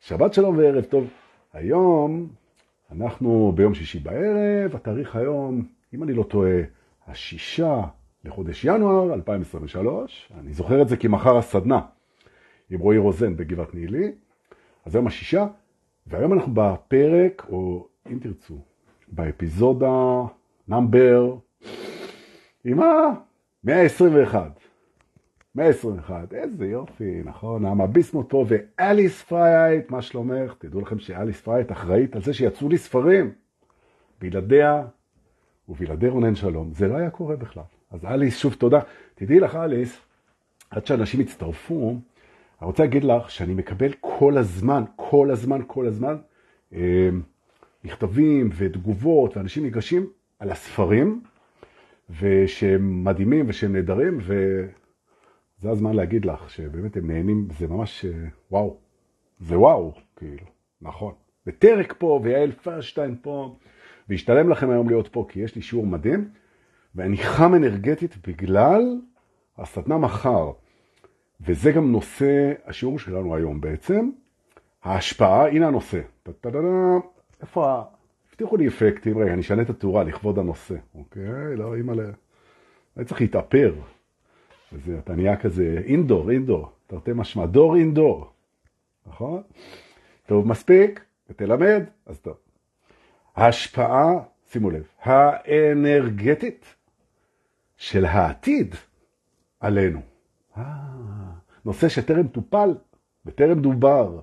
שבת שלום וערב טוב. היום אנחנו ביום שישי בערב, התאריך היום, אם אני לא טועה, השישה לחודש ינואר 2023. אני זוכר את זה כי מחר הסדנה עם רועי רוזן בגבעת נילי. אז היום השישה, והיום אנחנו בפרק, או אם תרצו, באפיזודה נאמבר עם ה-121. 121, איזה יופי, נכון? נעמה ביסמוט פה ואליס פרייט, מה שלומך? תדעו לכם שאליס פרייט אחראית על זה שיצאו לי ספרים. בלעדיה ובלעדי רונן שלום, זה לא היה קורה בכלל. אז אליס, שוב תודה. תדעי לך אליס, עד שאנשים יצטרפו, אני רוצה להגיד לך שאני מקבל כל הזמן, כל הזמן, כל הזמן, אה, מכתבים ותגובות, ואנשים ניגשים על הספרים, ושהם מדהימים ושהם נהדרים, וזה הזמן להגיד לך שבאמת הם נהנים, זה ממש אה, וואו, זה וואו, כאילו, נכון. וטרק פה, ויעל פרשטיין פה, והשתלם לכם היום להיות פה, כי יש לי שיעור מדהים, ואני חם אנרגטית בגלל הסדנה מחר. וזה גם נושא השיעור שלנו היום בעצם, ההשפעה, הנה הנושא. איפה ה... הבטיחו לי אפקטים, רגע, אני אשנה את התאורה לכבוד הנושא, אוקיי? לא, אימא ל... אני צריך להתאפר. וזה, אתה נהיה כזה אינדור, אינדור, תרתי משמע, דור אינדור, נכון? טוב, מספיק, ותלמד, אז טוב. ההשפעה, שימו לב, האנרגטית של העתיד עלינו. אה, נושא שטרם טופל וטרם דובר.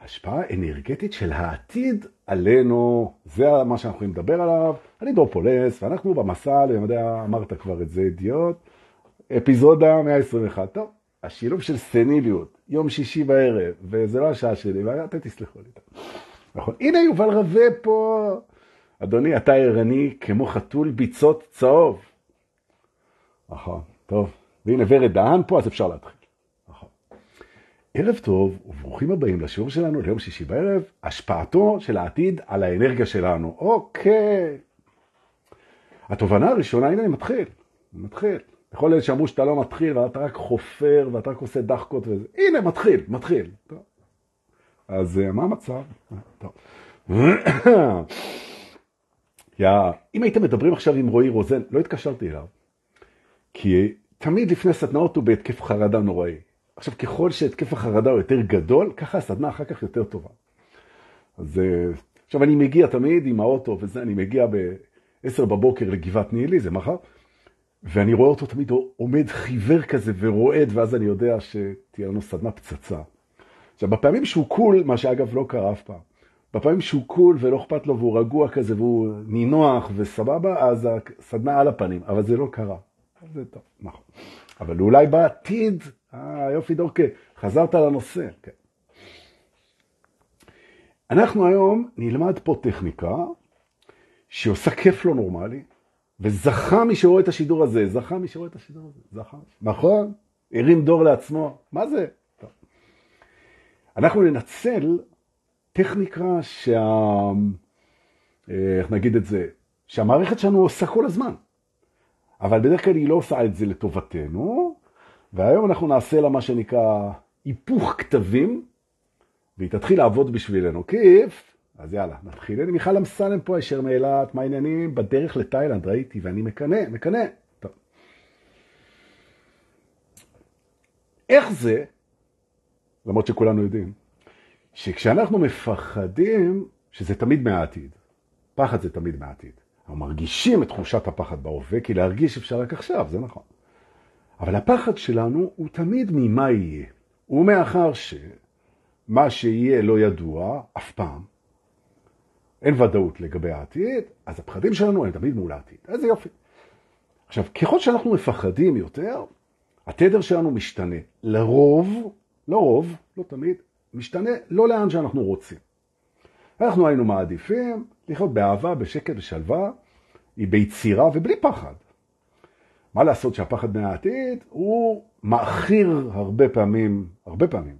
השפעה אנרגטית של העתיד עלינו, זה מה שאנחנו יכולים לדבר עליו. אני דור פולס, ואנחנו במסע, אני יודע, אמרת כבר את זה, אידיוט, אפיזודה 121. טוב, השילוב של סניליות, יום שישי בערב, וזה לא השעה שלי, ואתם תסלחו לי. נכון, הנה יובל רווה פה. אדוני, אתה ערני כמו חתול ביצות צהוב. נכון, טוב. והנה ורד דהן פה, אז אפשר להתחיל. נכון. ערב טוב וברוכים הבאים לשיעור שלנו ליום שישי בערב, השפעתו של העתיד על האנרגיה שלנו. אוקיי. התובנה הראשונה, הנה אני מתחיל, אני מתחיל. לכל אלה שאמרו שאתה לא מתחיל ואתה רק חופר ואתה רק עושה דחקות וזה. הנה, מתחיל, מתחיל. אז מה המצב? טוב. אם הייתם מדברים עכשיו עם רועי רוזן, לא התקשרתי אליו, כי תמיד לפני סדנאות הוא בהתקף חרדה נוראי. עכשיו, ככל שהתקף החרדה הוא יותר גדול, ככה הסדנה אחר כך יותר טובה. אז עכשיו אני מגיע תמיד עם האוטו וזה, אני מגיע ב-10 בבוקר לגבעת נילי, זה מחר, ואני רואה אותו תמיד עומד חיוור כזה ורועד, ואז אני יודע שתהיה לנו סדנה פצצה. עכשיו, בפעמים שהוא קול, מה שאגב לא קרה אף פעם, בפעמים שהוא קול ולא אכפת לו והוא רגוע כזה והוא נינוח וסבבה, אז הסדנה על הפנים, אבל זה לא קרה. זה טוב, נכון. אבל אולי בעתיד, אה, יופי דורקה, חזרת לנושא. כן. אנחנו היום נלמד פה טכניקה שעושה כיף לא נורמלי, וזכה מי שרואה את השידור הזה, זכה מי שרואה את השידור הזה, זכה. נכון? הרים דור לעצמו, מה זה? אנחנו ננצל טכניקה שה... אה, איך נגיד את זה? שהמערכת שלנו עושה כל הזמן. אבל בדרך כלל היא לא עושה את זה לטובתנו, והיום אנחנו נעשה לה מה שנקרא היפוך כתבים, והיא תתחיל לעבוד בשבילנו. כיף? אז יאללה, נתחיל. הנה מיכל אמסלם פה, אשר מאילת, מה העניינים? בדרך לתאילנד ראיתי, ואני מקנא, מקנא. איך זה, למרות שכולנו יודעים, שכשאנחנו מפחדים, שזה תמיד מהעתיד. פחד זה תמיד מהעתיד. אנחנו מרגישים את תחושת הפחד בהווה, כי להרגיש אפשר רק עכשיו, זה נכון. אבל הפחד שלנו הוא תמיד ממה יהיה. ומאחר שמה שיהיה לא ידוע אף פעם, אין ודאות לגבי העתיד, אז הפחדים שלנו הם תמיד מול העתיד. איזה יופי. עכשיו, ככל שאנחנו מפחדים יותר, התדר שלנו משתנה. לרוב, לא רוב, לא תמיד, משתנה לא לאן שאנחנו רוצים. אנחנו היינו מעדיפים לחיות באהבה, בשקט, בשלווה, ביצירה ובלי פחד. מה לעשות שהפחד מהעתיד הוא מאחיר הרבה פעמים, הרבה פעמים,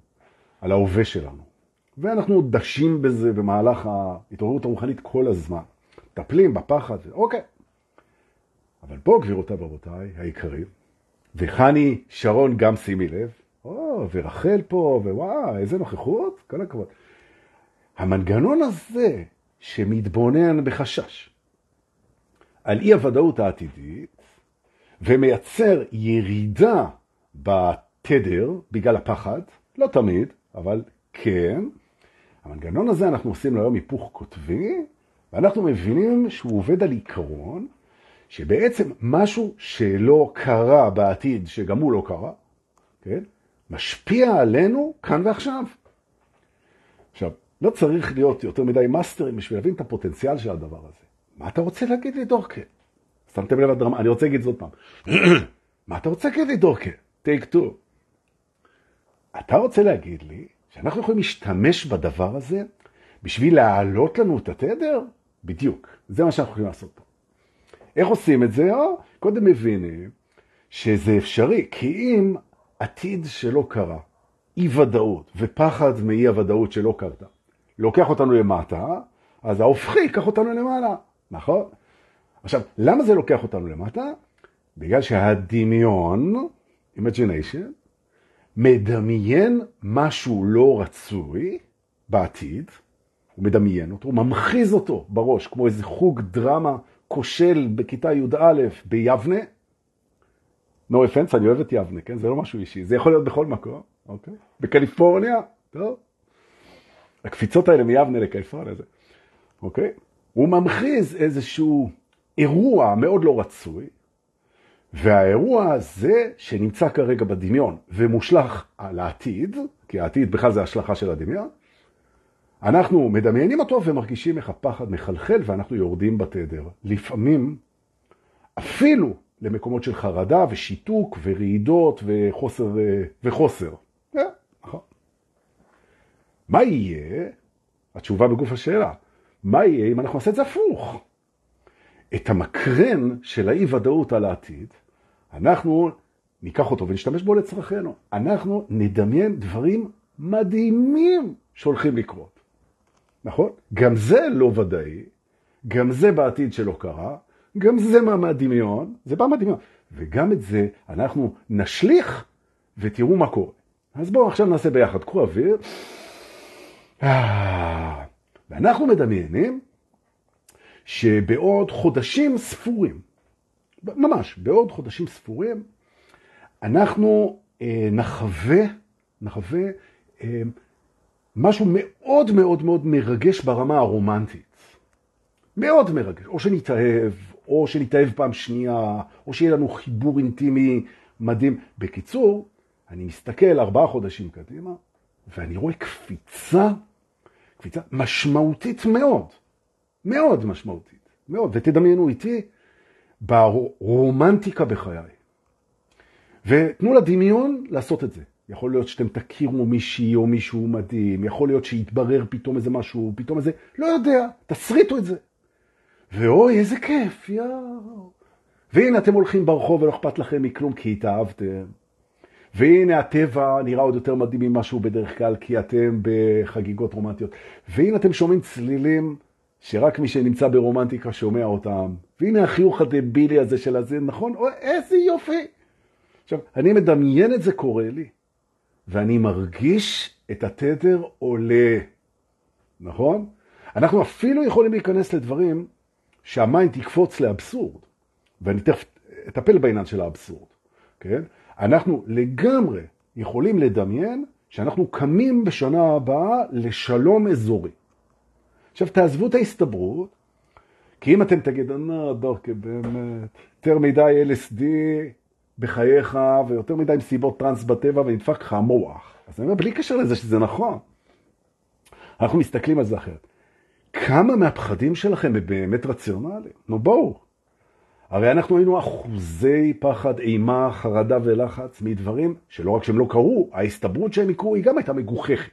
על ההווה שלנו. ואנחנו דשים בזה במהלך ההתעוררות הרוחנית כל הזמן. מטפלים בפחד, אוקיי. אבל פה, גבירותיי ורבותיי היקרים, וחני שרון גם שימי לב, או, ורחל פה, ווואו, איזה נוכחות, כל הכבוד. המנגנון הזה שמתבונן בחשש על אי הוודאות העתידית ומייצר ירידה בתדר בגלל הפחד, לא תמיד, אבל כן, המנגנון הזה אנחנו עושים לו היום היפוך כותבי, ואנחנו מבינים שהוא עובד על עיקרון שבעצם משהו שלא קרה בעתיד, שגם הוא לא קרה, כן? משפיע עלינו כאן ועכשיו. עכשיו, לא צריך להיות יותר מדי מאסטרים בשביל להבין את הפוטנציאל של הדבר הזה. מה אתה רוצה להגיד לי, דורקה? שמתם לב לדרמה, אני רוצה להגיד זאת פעם. מה אתה רוצה להגיד לי, דורקה? טייק טו. אתה רוצה להגיד לי שאנחנו יכולים להשתמש בדבר הזה בשביל להעלות לנו את התדר? בדיוק. זה מה שאנחנו יכולים לעשות פה. איך עושים את זה? או, קודם מבינים שזה אפשרי, כי אם עתיד שלא קרה, אי ודאות ופחד מאי הוודאות שלא קרתה, לוקח אותנו למטה, אז ההופכי ייקח אותנו למעלה, נכון? עכשיו, למה זה לוקח אותנו למטה? בגלל שהדמיון, imagination, מדמיין משהו לא רצוי בעתיד, הוא מדמיין אותו, הוא ממחיז אותו בראש, כמו איזה חוג דרמה כושל בכיתה י"א ביבנה. no offense, אני אוהב את יבנה, כן? זה לא משהו אישי, זה יכול להיות בכל מקום, אוקיי? בקליפורניה, טוב. הקפיצות האלה מיבנה לקליפורניה, זה, אוקיי? הוא ממחיז איזשהו אירוע מאוד לא רצוי, והאירוע הזה שנמצא כרגע בדמיון ומושלך על העתיד, כי העתיד בכלל זה השלכה של הדמיון, אנחנו מדמיינים אותו ומרגישים איך הפחד מחלחל ואנחנו יורדים בתדר. לפעמים אפילו למקומות של חרדה ושיתוק ורעידות וחוסר. וחוסר. Yeah, אה, נכון. מה יהיה? התשובה בגוף השאלה. מה יהיה אם אנחנו נעשה את זה הפוך? את המקרן של האי ודאות על העתיד, אנחנו ניקח אותו ונשתמש בו לצרכנו. אנחנו נדמיין דברים מדהימים שהולכים לקרות. נכון? גם זה לא ודאי, גם זה בעתיד שלא קרה, גם זה מה מהדמיון, זה בא מהדמיון. וגם את זה אנחנו נשליך ותראו מה קורה. אז בואו עכשיו נעשה ביחד. קחו אוויר. אה, ואנחנו מדמיינים שבעוד חודשים ספורים, ממש, בעוד חודשים ספורים, אנחנו אה, נחווה, נחווה אה, משהו מאוד מאוד מאוד מרגש ברמה הרומנטית. מאוד מרגש. או שנתאהב, או שנתאהב פעם שנייה, או שיהיה לנו חיבור אינטימי מדהים. בקיצור, אני מסתכל ארבעה חודשים קדימה, ואני רואה קפיצה, קפיצה משמעותית מאוד. מאוד משמעותית. מאוד. ותדמיינו איתי ברומנטיקה בחיי. ותנו לדמיון לעשות את זה. יכול להיות שאתם תכירו מישהי או מישהו מדהים, יכול להיות שיתברר פתאום איזה משהו, פתאום איזה, לא יודע, תסריטו את זה. ואוי, איזה כיף, יאו. והנה אתם הולכים ברחוב ולא אכפת לכם מכלום כי התאהבתם. והנה הטבע נראה עוד יותר מדהים ממה שהוא בדרך כלל, כי אתם בחגיגות רומנטיות. והנה אתם שומעים צלילים שרק מי שנמצא ברומנטיקה שומע אותם. והנה החיוך הדבילי הזה של הזה, נכון? או, איזה יופי. עכשיו, אני מדמיין את זה קורה לי. ואני מרגיש את התדר עולה, נכון? אנחנו אפילו יכולים להיכנס לדברים שה mind תקפוץ לאבסורד, ואני תכף אטפל בעניין של האבסורד, כן? אנחנו לגמרי יכולים לדמיין שאנחנו קמים בשנה הבאה לשלום אזורי. עכשיו תעזבו את ההסתברות, כי אם אתם תגידו, נודורקה באמת, יותר מדי LSD, בחייך, ויותר מדי מסיבות טרנס בטבע, ונדפק לך המוח. אז אני אומר, בלי קשר לזה שזה נכון. אנחנו מסתכלים על זה אחרת. כמה מהפחדים שלכם הם באמת רציונליים? נו בואו. הרי אנחנו היינו אחוזי פחד, אימה, חרדה ולחץ מדברים שלא רק שהם לא קרו, ההסתברות שהם יקרו היא גם הייתה מגוחכת.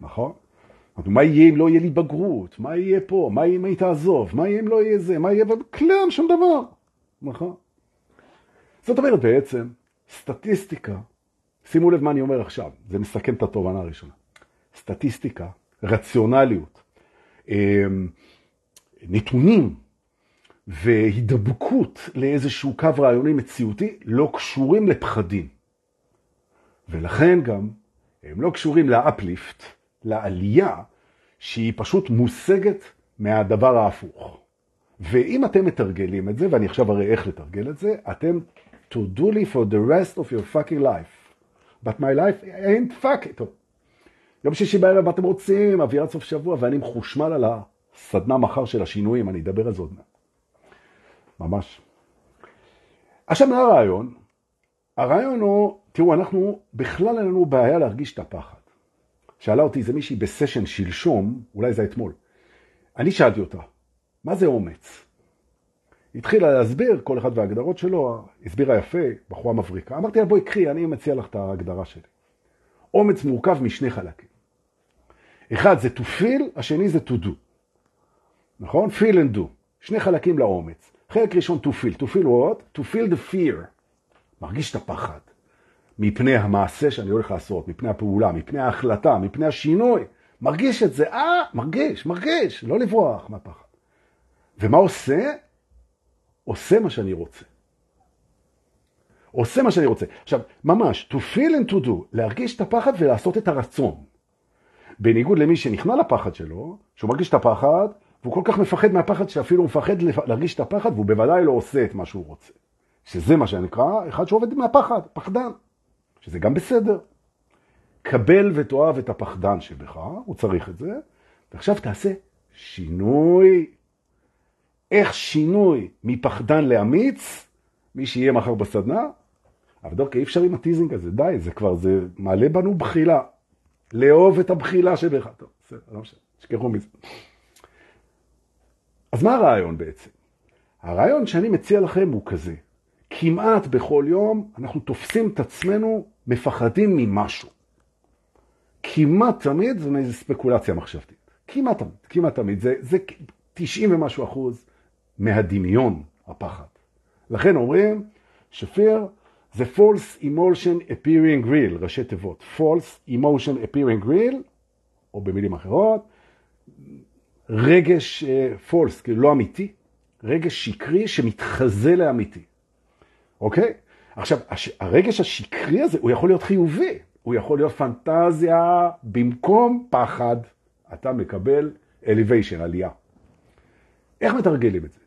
נכון? מה יהיה אם לא יהיה לי בגרות? מה יהיה פה? מה יהיה אם היא תעזוב? מה יהיה אם לא יהיה זה? מה יהיה... כלום, שום דבר. נכון? זאת אומרת בעצם, סטטיסטיקה, שימו לב מה אני אומר עכשיו, זה מסכם את התובנה הראשונה. סטטיסטיקה, רציונליות, אמ, נתונים והידבקות לאיזשהו קו רעיוני מציאותי לא קשורים לפחדים. ולכן גם הם לא קשורים לאפליפט, לעלייה, שהיא פשוט מושגת מהדבר ההפוך. ואם אתם מתרגלים את זה, ואני עכשיו אראה איך לתרגל את זה, אתם to do לי for the rest of your fucking life. But my life ain't fucking. טוב. יום שישי בערב, מה אתם רוצים? אווירת סוף שבוע, ואני מחושמל על הסדנה מחר של השינויים, אני אדבר על זה עוד מעט. ממש. עכשיו, מה הרעיון? הרעיון הוא, תראו, אנחנו, בכלל אין לנו בעיה להרגיש את הפחד. שאלה אותי איזה מישהי בסשן שלשום, אולי זה אתמול. אני שאלתי אותה, מה זה אומץ? התחילה להסביר, כל אחד וההגדרות שלו, הסבירה יפה, בחורה מבריקה. אמרתי לה, בואי קחי, אני מציע לך את ההגדרה שלי. אומץ מורכב משני חלקים. אחד זה to feel, השני זה to do. נכון? feel and do. שני חלקים לאומץ. חלק ראשון to feel. to feel what? to feel the fear. מרגיש את הפחד. מפני המעשה שאני הולך לעשות, מפני הפעולה, מפני ההחלטה, מפני השינוי. מרגיש את זה, אה, מרגיש, מרגיש, לא לברוח מהפחד. ומה עושה? עושה מה שאני רוצה. עושה מה שאני רוצה. עכשיו, ממש, to feel and to do, להרגיש את הפחד ולעשות את הרצון. בניגוד למי שנכנע לפחד שלו, שהוא מרגיש את הפחד, והוא כל כך מפחד מהפחד שאפילו הוא מפחד להרגיש את הפחד, והוא בוודאי לא עושה את מה שהוא רוצה. שזה מה שנקרא, אחד שעובד מהפחד, פחדן. שזה גם בסדר. קבל ותאהב את הפחדן שבך, הוא צריך את זה, ועכשיו תעשה שינוי. איך שינוי מפחדן לאמיץ, מי שיהיה מחר בסדנה, אבל דווקא אי אפשר עם הטיזינג הזה, די, זה כבר, זה מעלה בנו בחילה. לאהוב את הבחילה שבך. טוב, בסדר, לא משנה, שכחו מזה. אז מה הרעיון בעצם? הרעיון שאני מציע לכם הוא כזה, כמעט בכל יום אנחנו תופסים את עצמנו מפחדים ממשהו. כמעט תמיד זה מאיזו ספקולציה מחשבתית. כמעט תמיד, כמעט תמיד. זה, זה 90 ומשהו אחוז מהדמיון, הפחד. לכן אומרים שפיר זה false emotion appearing real, ראשי תיבות. false emotion appearing real, או במילים אחרות, רגש uh, false, כאילו לא אמיתי, רגש שקרי שמתחזה לאמיתי. אוקיי? עכשיו, הש... הרגש השקרי הזה, הוא יכול להיות חיובי, הוא יכול להיות פנטזיה במקום פחד. אתה מקבל elevation, עלייה. איך מתרגלים את זה?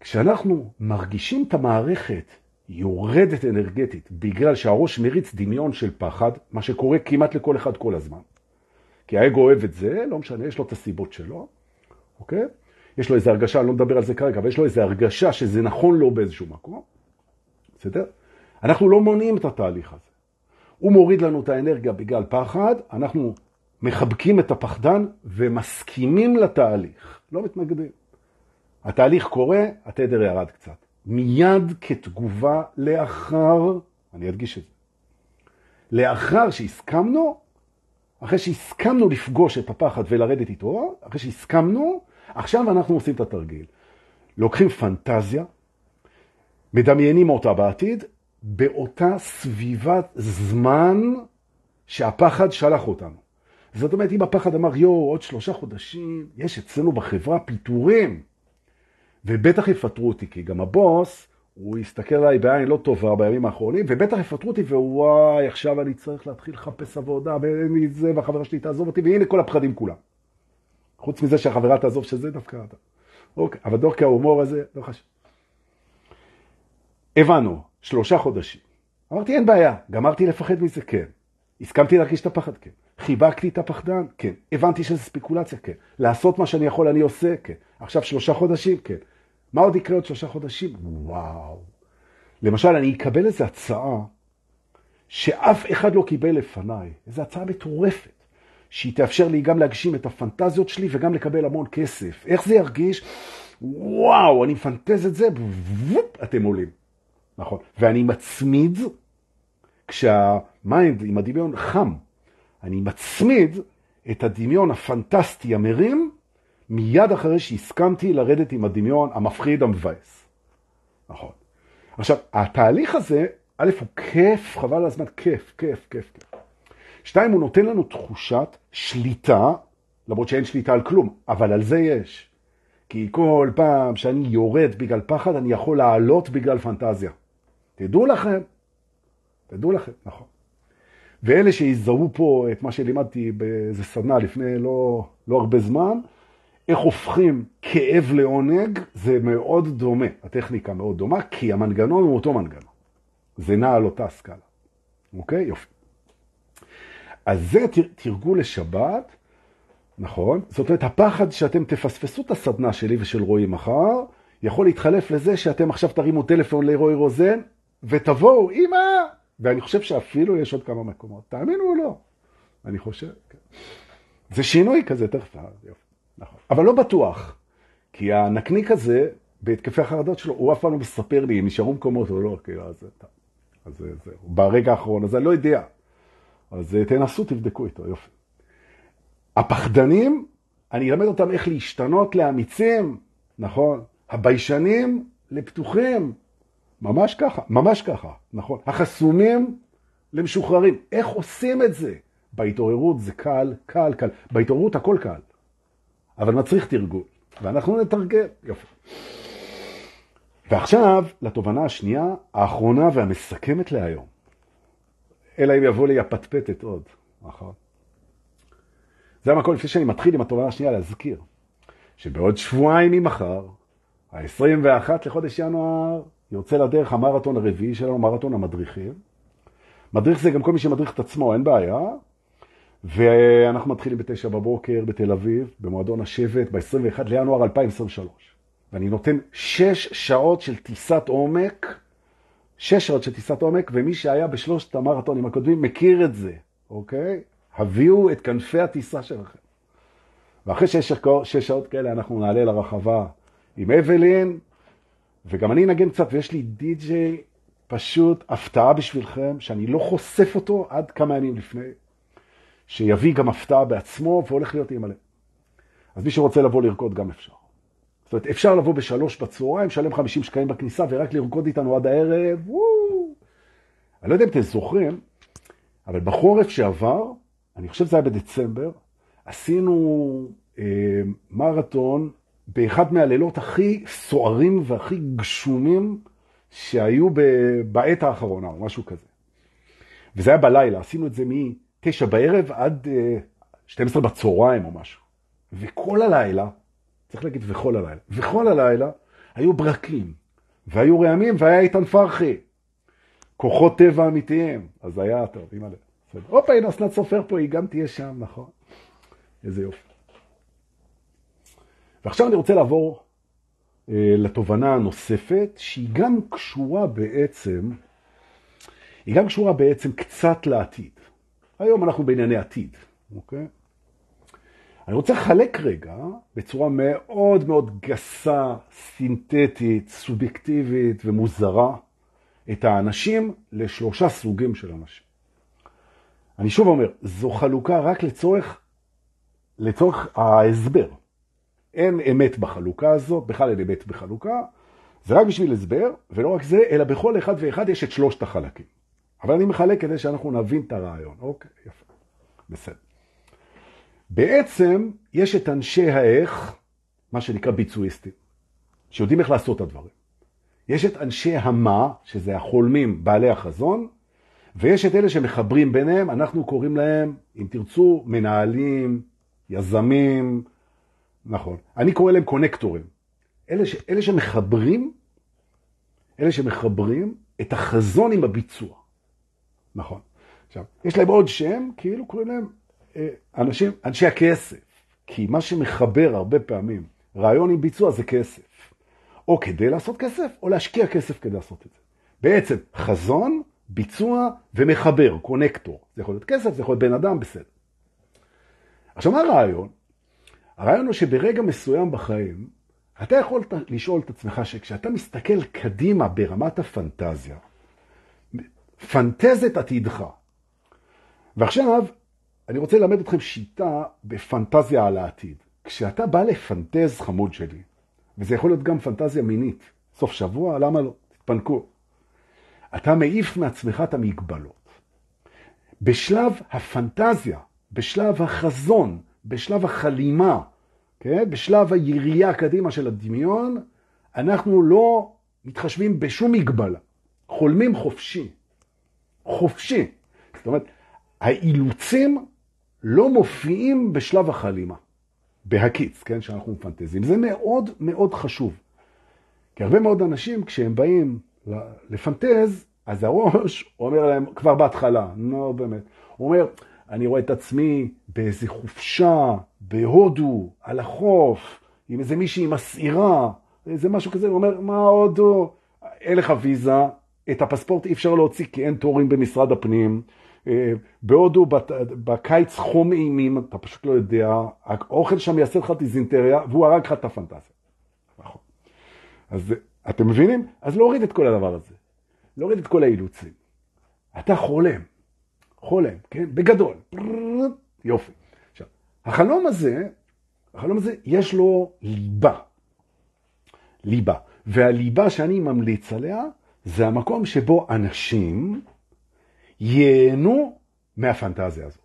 כשאנחנו מרגישים את המערכת יורדת אנרגטית בגלל שהראש מריץ דמיון של פחד, מה שקורה כמעט לכל אחד כל הזמן. כי האגו אוהב את זה, לא משנה, יש לו את הסיבות שלו, אוקיי? יש לו איזו הרגשה, אני לא מדבר על זה כרגע, אבל יש לו איזו הרגשה שזה נכון לו באיזשהו מקום. בסדר? אנחנו לא מונעים את התהליך הזה. הוא מוריד לנו את האנרגיה בגלל פחד, אנחנו מחבקים את הפחדן ומסכימים לתהליך, לא מתנגדים. התהליך קורה, התדר ירד קצת. מיד כתגובה לאחר, אני אדגיש את זה, לאחר שהסכמנו, אחרי שהסכמנו לפגוש את הפחד ולרדת איתו, אחרי שהסכמנו, עכשיו אנחנו עושים את התרגיל. לוקחים פנטזיה, מדמיינים אותה בעתיד, באותה סביבת זמן שהפחד שלח אותנו. זאת אומרת, אם הפחד אמר, יו, עוד שלושה חודשים, יש אצלנו בחברה פיטורים, ובטח יפטרו אותי, כי גם הבוס, הוא יסתכל עליי בעין לא טובה בימים האחרונים, ובטח יפטרו אותי, ווואי, עכשיו אני צריך להתחיל לחפש עבודה, ואין לי זה, והחברה שלי תעזוב אותי, והנה כל הפחדים כולם. חוץ מזה שהחברה תעזוב שזה דווקא אתה. אוקיי, אבל דווקא ההומור הזה, לא חשוב. הבנו, שלושה חודשים. אמרתי, אין בעיה, גמרתי לפחד מזה, כן. הסכמתי להרגיש את הפחד, כן. חיבקתי את הפחדן, כן. הבנתי שזה ספקולציה, כן. לעשות מה שאני יכול, אני עושה, כן. עכשיו שלושה חודשים, כן. מה עוד יקרה עוד שלושה חודשים? וואו. למשל, אני אקבל איזו הצעה שאף אחד לא קיבל לפניי, איזו הצעה מטורפת, שהיא תאפשר לי גם להגשים את הפנטזיות שלי וגם לקבל המון כסף. איך זה ירגיש? וואו, אני מפנטז את זה, אתם עולים. נכון. ואני מצמיד, כשה mind עם הדמיון חם, אני מצמיד את הדמיון הפנטסטי המרים, מיד אחרי שהסכמתי לרדת עם הדמיון המפחיד המבאס. נכון. עכשיו, התהליך הזה, א', הוא כיף, חבל על הזמן, כיף, כיף, כיף, כיף. שתיים, הוא נותן לנו תחושת שליטה, למרות שאין שליטה על כלום, אבל על זה יש. כי כל פעם שאני יורד בגלל פחד, אני יכול לעלות בגלל פנטזיה. תדעו לכם, תדעו לכם, נכון. ואלה שיזהו פה את מה שלימדתי באיזה סדנה לפני לא, לא הרבה זמן, איך הופכים כאב לעונג, זה מאוד דומה, הטכניקה מאוד דומה, כי המנגנון הוא אותו מנגנון. זה נע על אותה סקאלה. אוקיי? יופי. אז זה תרגול לשבת, נכון? זאת אומרת, הפחד שאתם תפספסו את הסדנה שלי ושל רועי מחר, יכול להתחלף לזה שאתם עכשיו תרימו טלפון לרועי רוזן, ותבואו, אמא! ואני חושב שאפילו יש עוד כמה מקומות. תאמינו או לא? אני חושב, כן. זה שינוי כזה, תכף, יופי. נכון. אבל לא בטוח, כי הנקניק הזה, בהתקפי החרדות שלו, הוא אף פעם לא מספר לי אם נשארו מקומות או לא, כאילו, אז, אז זהו. ברגע האחרון, אז אני לא יודע. אז אה, תנסו, תבדקו איתו, יופי. הפחדנים, אני אלמד אותם איך להשתנות לאמיצים, נכון? הביישנים לפתוחים, ממש ככה, ממש ככה, נכון? החסומים למשוחררים. איך עושים את זה? בהתעוררות זה קל, קל, קל. בהתעוררות הכל קל. אבל מצריך תרגול, ואנחנו נתרגל. יופי. ועכשיו, לתובנה השנייה, האחרונה והמסכמת להיום. אלא אם יבוא לי הפטפטת עוד, נכון? זה המקום, לפני שאני מתחיל עם התובנה השנייה, להזכיר שבעוד שבועיים ממחר, ה-21 לחודש ינואר, יוצא לדרך המרתון הרביעי שלנו, מרתון המדריכים. מדריך זה גם כל מי שמדריך את עצמו, אין בעיה. ואנחנו מתחילים בתשע בבוקר בתל אביב, במועדון השבט, ב-21 לינואר 2023. ואני נותן שש שעות של טיסת עומק, שש שעות של טיסת עומק, ומי שהיה בשלושת המרתונים הקודמים מכיר את זה, אוקיי? הביאו את כנפי הטיסה שלכם. ואחרי שש, שש שעות כאלה אנחנו נעלה לרחבה עם אבלין, וגם אני אנגן קצת, ויש לי די-ג'יי פשוט הפתעה בשבילכם, שאני לא חושף אותו עד כמה ימים לפני. שיביא גם הפתעה בעצמו והולך להיות אימא'לה. אז מי שרוצה לבוא לרקוד גם אפשר. זאת אומרת, אפשר לבוא בשלוש בצהריים, שלם 50 שקלים בכניסה ורק לרקוד איתנו עד הערב, וואו. אני לא יודע אם אתם זוכרים, אבל בחורף שעבר, אני חושב שזה היה בדצמבר, עשינו אה, מרתון באחד מהלילות הכי סוערים והכי גשומים שהיו בעת האחרונה, או משהו כזה. וזה היה בלילה, עשינו את זה מ... תשע בערב עד 12 אה, בצהריים או משהו. וכל הלילה, צריך להגיד וכל הלילה, וכל הלילה היו ברקים, והיו רעמים, והיה איתן פרחי. כוחות טבע אמיתיים. אז היה טוב, אימא לב. הופה, הנה אסנת סופר פה, היא גם תהיה שם, נכון? איזה יופי. ועכשיו אני רוצה לעבור אה, לתובנה הנוספת, שהיא גם קשורה בעצם, היא גם קשורה בעצם קצת לעתיד. היום אנחנו בענייני עתיד, אוקיי? אני רוצה לחלק רגע בצורה מאוד מאוד גסה, סינתטית, סובייקטיבית ומוזרה את האנשים לשלושה סוגים של אנשים. אני שוב אומר, זו חלוקה רק לצורך, לצורך ההסבר. אין אמת בחלוקה הזאת, בכלל אין אמת בחלוקה, זה רק בשביל הסבר, ולא רק זה, אלא בכל אחד ואחד יש את שלושת החלקים. אבל אני מחלק כדי שאנחנו נבין את הרעיון. אוקיי, יפה. בסדר. בעצם יש את אנשי האיך, מה שנקרא ביצועיסטים, שיודעים איך לעשות את הדברים. יש את אנשי המה, שזה החולמים, בעלי החזון, ויש את אלה שמחברים ביניהם, אנחנו קוראים להם, אם תרצו, מנהלים, יזמים, נכון. אני קורא להם קונקטורים. אלה, ש, אלה שמחברים, אלה שמחברים את החזון עם הביצוע. נכון. עכשיו, יש להם עוד שם, כאילו קוראים להם אה, אנשים, אנשי הכסף. כי מה שמחבר הרבה פעמים רעיון עם ביצוע זה כסף. או כדי לעשות כסף, או להשקיע כסף כדי לעשות את זה. בעצם חזון, ביצוע ומחבר, קונקטור. זה יכול להיות כסף, זה יכול להיות בן אדם, בסדר. עכשיו, מה הרעיון? הרעיון הוא שברגע מסוים בחיים, אתה יכול לשאול את עצמך שכשאתה מסתכל קדימה ברמת הפנטזיה, פנטז את עתידך. ועכשיו, אני רוצה ללמד אתכם שיטה בפנטזיה על העתיד. כשאתה בא לפנטז חמוד שלי, וזה יכול להיות גם פנטזיה מינית, סוף שבוע, למה לא? תתפנקו. אתה מעיף מעצמך את המגבלות. בשלב הפנטזיה, בשלב החזון, בשלב החלימה, כן? בשלב הירייה קדימה של הדמיון, אנחנו לא מתחשבים בשום מגבלה. חולמים חופשי. חופשי. זאת אומרת, האילוצים לא מופיעים בשלב החלימה, בהקיץ, כן, שאנחנו מפנטזים. זה מאוד מאוד חשוב. כי הרבה מאוד אנשים, כשהם באים לפנטז, אז הראש אומר להם כבר בהתחלה, נו באמת, הוא אומר, אני רואה את עצמי באיזה חופשה, בהודו, על החוף, עם איזה מישהי מסעירה, איזה משהו כזה, הוא אומר, מה הודו? אין לך ויזה, את הפספורט אי אפשר להוציא כי אין תורים במשרד הפנים. אה, בהודו בקיץ חום אימים, אתה פשוט לא יודע, האוכל שם יעשה לך דיזינטריה, והוא הרג לך את הפנטזיה. נכון. אז אתם מבינים? אז להוריד את כל הדבר הזה. להוריד את כל האילוצים. אתה חולם, חולם, כן? בגדול. יופי. עכשיו, החלום הזה, החלום הזה, יש לו ליבה. ליבה. והליבה שאני ממליץ עליה, זה המקום שבו אנשים ייהנו מהפנטזיה הזאת.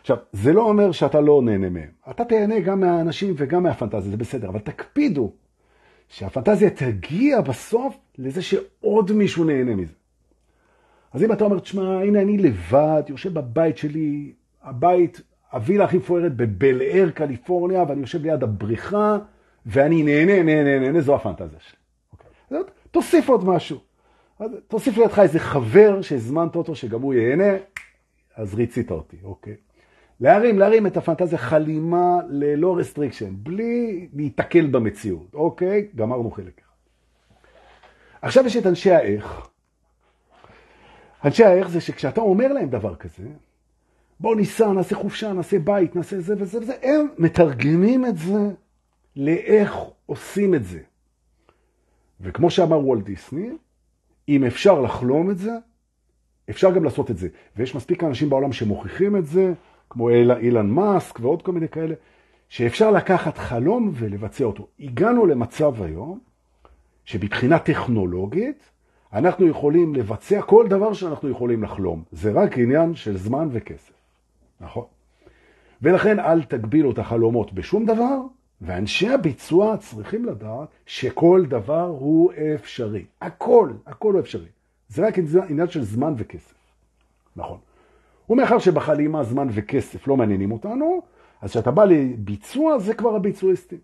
עכשיו, זה לא אומר שאתה לא נהנה מהם. אתה תהנה גם מהאנשים וגם מהפנטזיה, זה בסדר, אבל תקפידו שהפנטזיה תגיע בסוף לזה שעוד מישהו נהנה מזה. אז אם אתה אומר, תשמע, הנה אני לבד, יושב בבית שלי, הבית, הווילה הכי מפוארת בבל אייר, קליפורניה, ואני יושב ליד הבריכה, ואני נהנה, נהנה, נהנה, זו הפנטזיה שלי. אוקיי. תוסיף עוד משהו. תוסיף לידך איזה חבר שהזמנת אותו, שגם הוא ייהנה, אז ריצית אותי, אוקיי. להרים, להרים את הפנטזיה חלימה ללא restriction, בלי להיתקל במציאות, אוקיי? גמרנו חלק אחד. עכשיו יש את אנשי האיך. אנשי האיך זה שכשאתה אומר להם דבר כזה, בואו ניסע, נעשה חופשה, נעשה בית, נעשה זה וזה וזה, הם מתרגמים את זה לאיך עושים את זה. וכמו שאמר וולט דיסני, אם אפשר לחלום את זה, אפשר גם לעשות את זה. ויש מספיק אנשים בעולם שמוכיחים את זה, כמו אילן מאסק ועוד כל מיני כאלה, שאפשר לקחת חלום ולבצע אותו. הגענו למצב היום, שבבחינה טכנולוגית, אנחנו יכולים לבצע כל דבר שאנחנו יכולים לחלום. זה רק עניין של זמן וכסף, נכון? ולכן אל תגבילו את החלומות בשום דבר, ואנשי הביצוע צריכים לדעת שכל דבר הוא אפשרי. הכל, הכל הוא אפשרי. זה רק עניין של זמן וכסף. נכון. ומאחר שבחלימה זמן וכסף לא מעניינים אותנו, אז כשאתה בא לביצוע, זה כבר הביצועיסטים.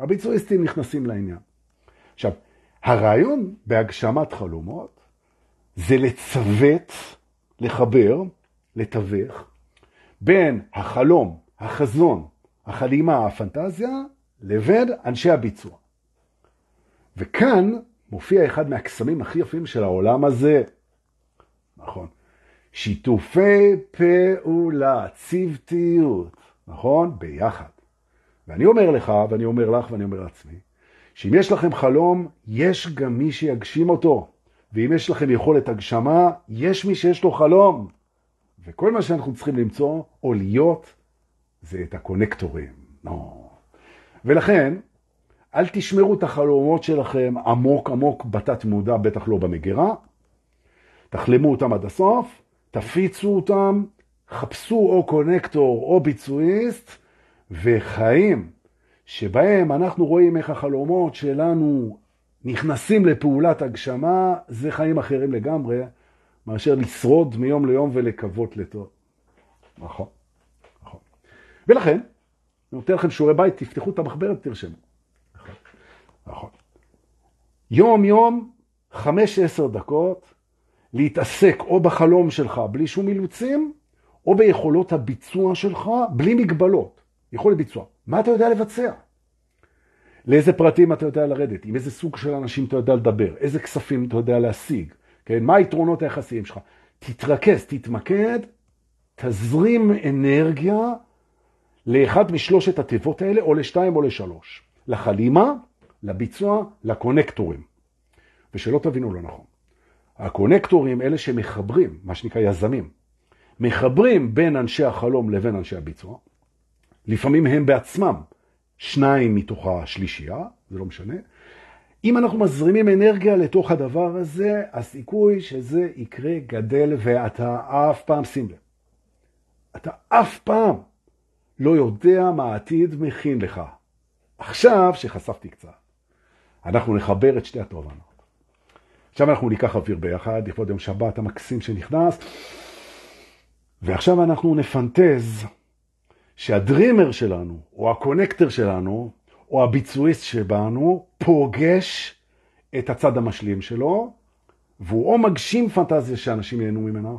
הביצועיסטים נכנסים לעניין. עכשיו, הרעיון בהגשמת חלומות זה לצוות, לחבר, לתווך, בין החלום, החזון, החלימה, הפנטזיה, לבין אנשי הביצוע. וכאן מופיע אחד מהקסמים הכי יפים של העולם הזה. נכון. שיתופי פעולה, צוותיות, נכון? ביחד. ואני אומר לך, ואני אומר לך, ואני אומר לעצמי, שאם יש לכם חלום, יש גם מי שיגשים אותו. ואם יש לכם יכולת הגשמה, יש מי שיש לו חלום. וכל מה שאנחנו צריכים למצוא, או להיות, זה את הקונקטורים. לא. ולכן, אל תשמרו את החלומות שלכם עמוק עמוק בתת מודע, בטח לא במגירה. תחלמו אותם עד הסוף, תפיצו אותם, חפשו או קונקטור או ביצועיסט, וחיים שבהם אנחנו רואים איך החלומות שלנו נכנסים לפעולת הגשמה, זה חיים אחרים לגמרי, מאשר לשרוד מיום ליום ולקוות לטוב. נכון, נכון. ולכן, אני נותן לכם שיעורי בית, תפתחו את המחברת, תרשמו. נכון, נכון. יום יום, חמש עשר דקות, להתעסק או בחלום שלך בלי שום אילוצים, או ביכולות הביצוע שלך בלי מגבלות. יכולת ביצוע. מה אתה יודע לבצע? לאיזה פרטים אתה יודע לרדת? עם איזה סוג של אנשים אתה יודע לדבר? איזה כספים אתה יודע להשיג? כן? מה היתרונות היחסיים שלך? תתרכז, תתמקד, תזרים אנרגיה לאחד משלושת התיבות האלה, או לשתיים או לשלוש. לחלימה, לביצוע, לקונקטורים. ושלא תבינו לא נכון. הקונקטורים, אלה שמחברים, מה שנקרא יזמים, מחברים בין אנשי החלום לבין אנשי הביצוע. לפעמים הם בעצמם שניים מתוך השלישייה, זה לא משנה. אם אנחנו מזרימים אנרגיה לתוך הדבר הזה, הסיכוי שזה יקרה גדל ואתה אף פעם, שים לב, אתה אף פעם לא יודע מה העתיד מכין לך. עכשיו שחשפתי קצת, אנחנו נחבר את שתי התובנות. עכשיו אנחנו ניקח אוויר ביחד, לכבוד יום שבת המקסים שנכנס. ועכשיו אנחנו נפנטז שהדרימר שלנו, או הקונקטר שלנו, או הביצועיסט שבנו, פוגש את הצד המשלים שלו, והוא או מגשים פנטזיה שאנשים ייהנו ממנה,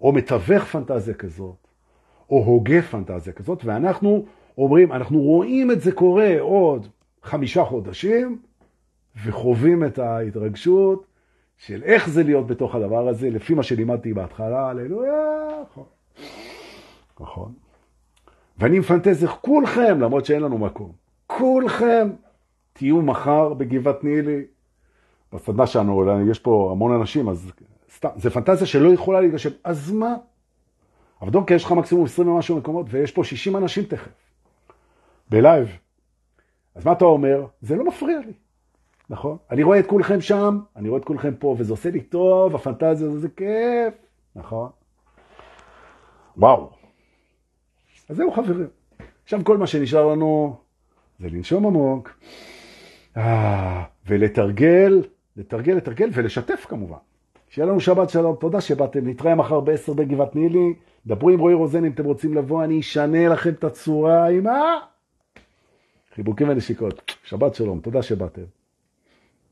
או מתווך פנטזיה כזאת, או הוגה פנטזיה כזאת, ואנחנו אומרים, אנחנו רואים את זה קורה עוד חמישה חודשים, וחווים את ההתרגשות של איך זה להיות בתוך הדבר הזה, לפי מה שלימדתי בהתחלה, הללויה, נכון. נכון. ואני מפנטז איך כולכם, למרות שאין לנו מקום, כולכם תהיו מחר בגבעת נילי. בסדנה שלנו, יש פה המון אנשים, אז סתם, זה פנטזיה שלא יכולה להיגשם. אז מה? אבל דוקא, יש לך מקסימום 20 ומשהו מקומות, ויש פה 60 אנשים תכף, בלייב. אז מה אתה אומר? זה לא מפריע לי, נכון? אני רואה את כולכם שם, אני רואה את כולכם פה, וזה עושה לי טוב, הפנטזיה הזו זה כיף, נכון? וואו. אז זהו חברים. עכשיו כל מה שנשאר לנו זה לנשום עמוק, אה, ולתרגל, לתרגל, לתרגל, ולשתף כמובן. שיהיה לנו שבת שלום, תודה שבאתם, נתראה מחר ב-10 בגבעת נילי, דברו עם רועי רוזן אם אתם רוצים לבוא, אני אשנה לכם את הצורה עם ה... חיבוקים ונשיקות. שבת שלום, תודה שבאתם.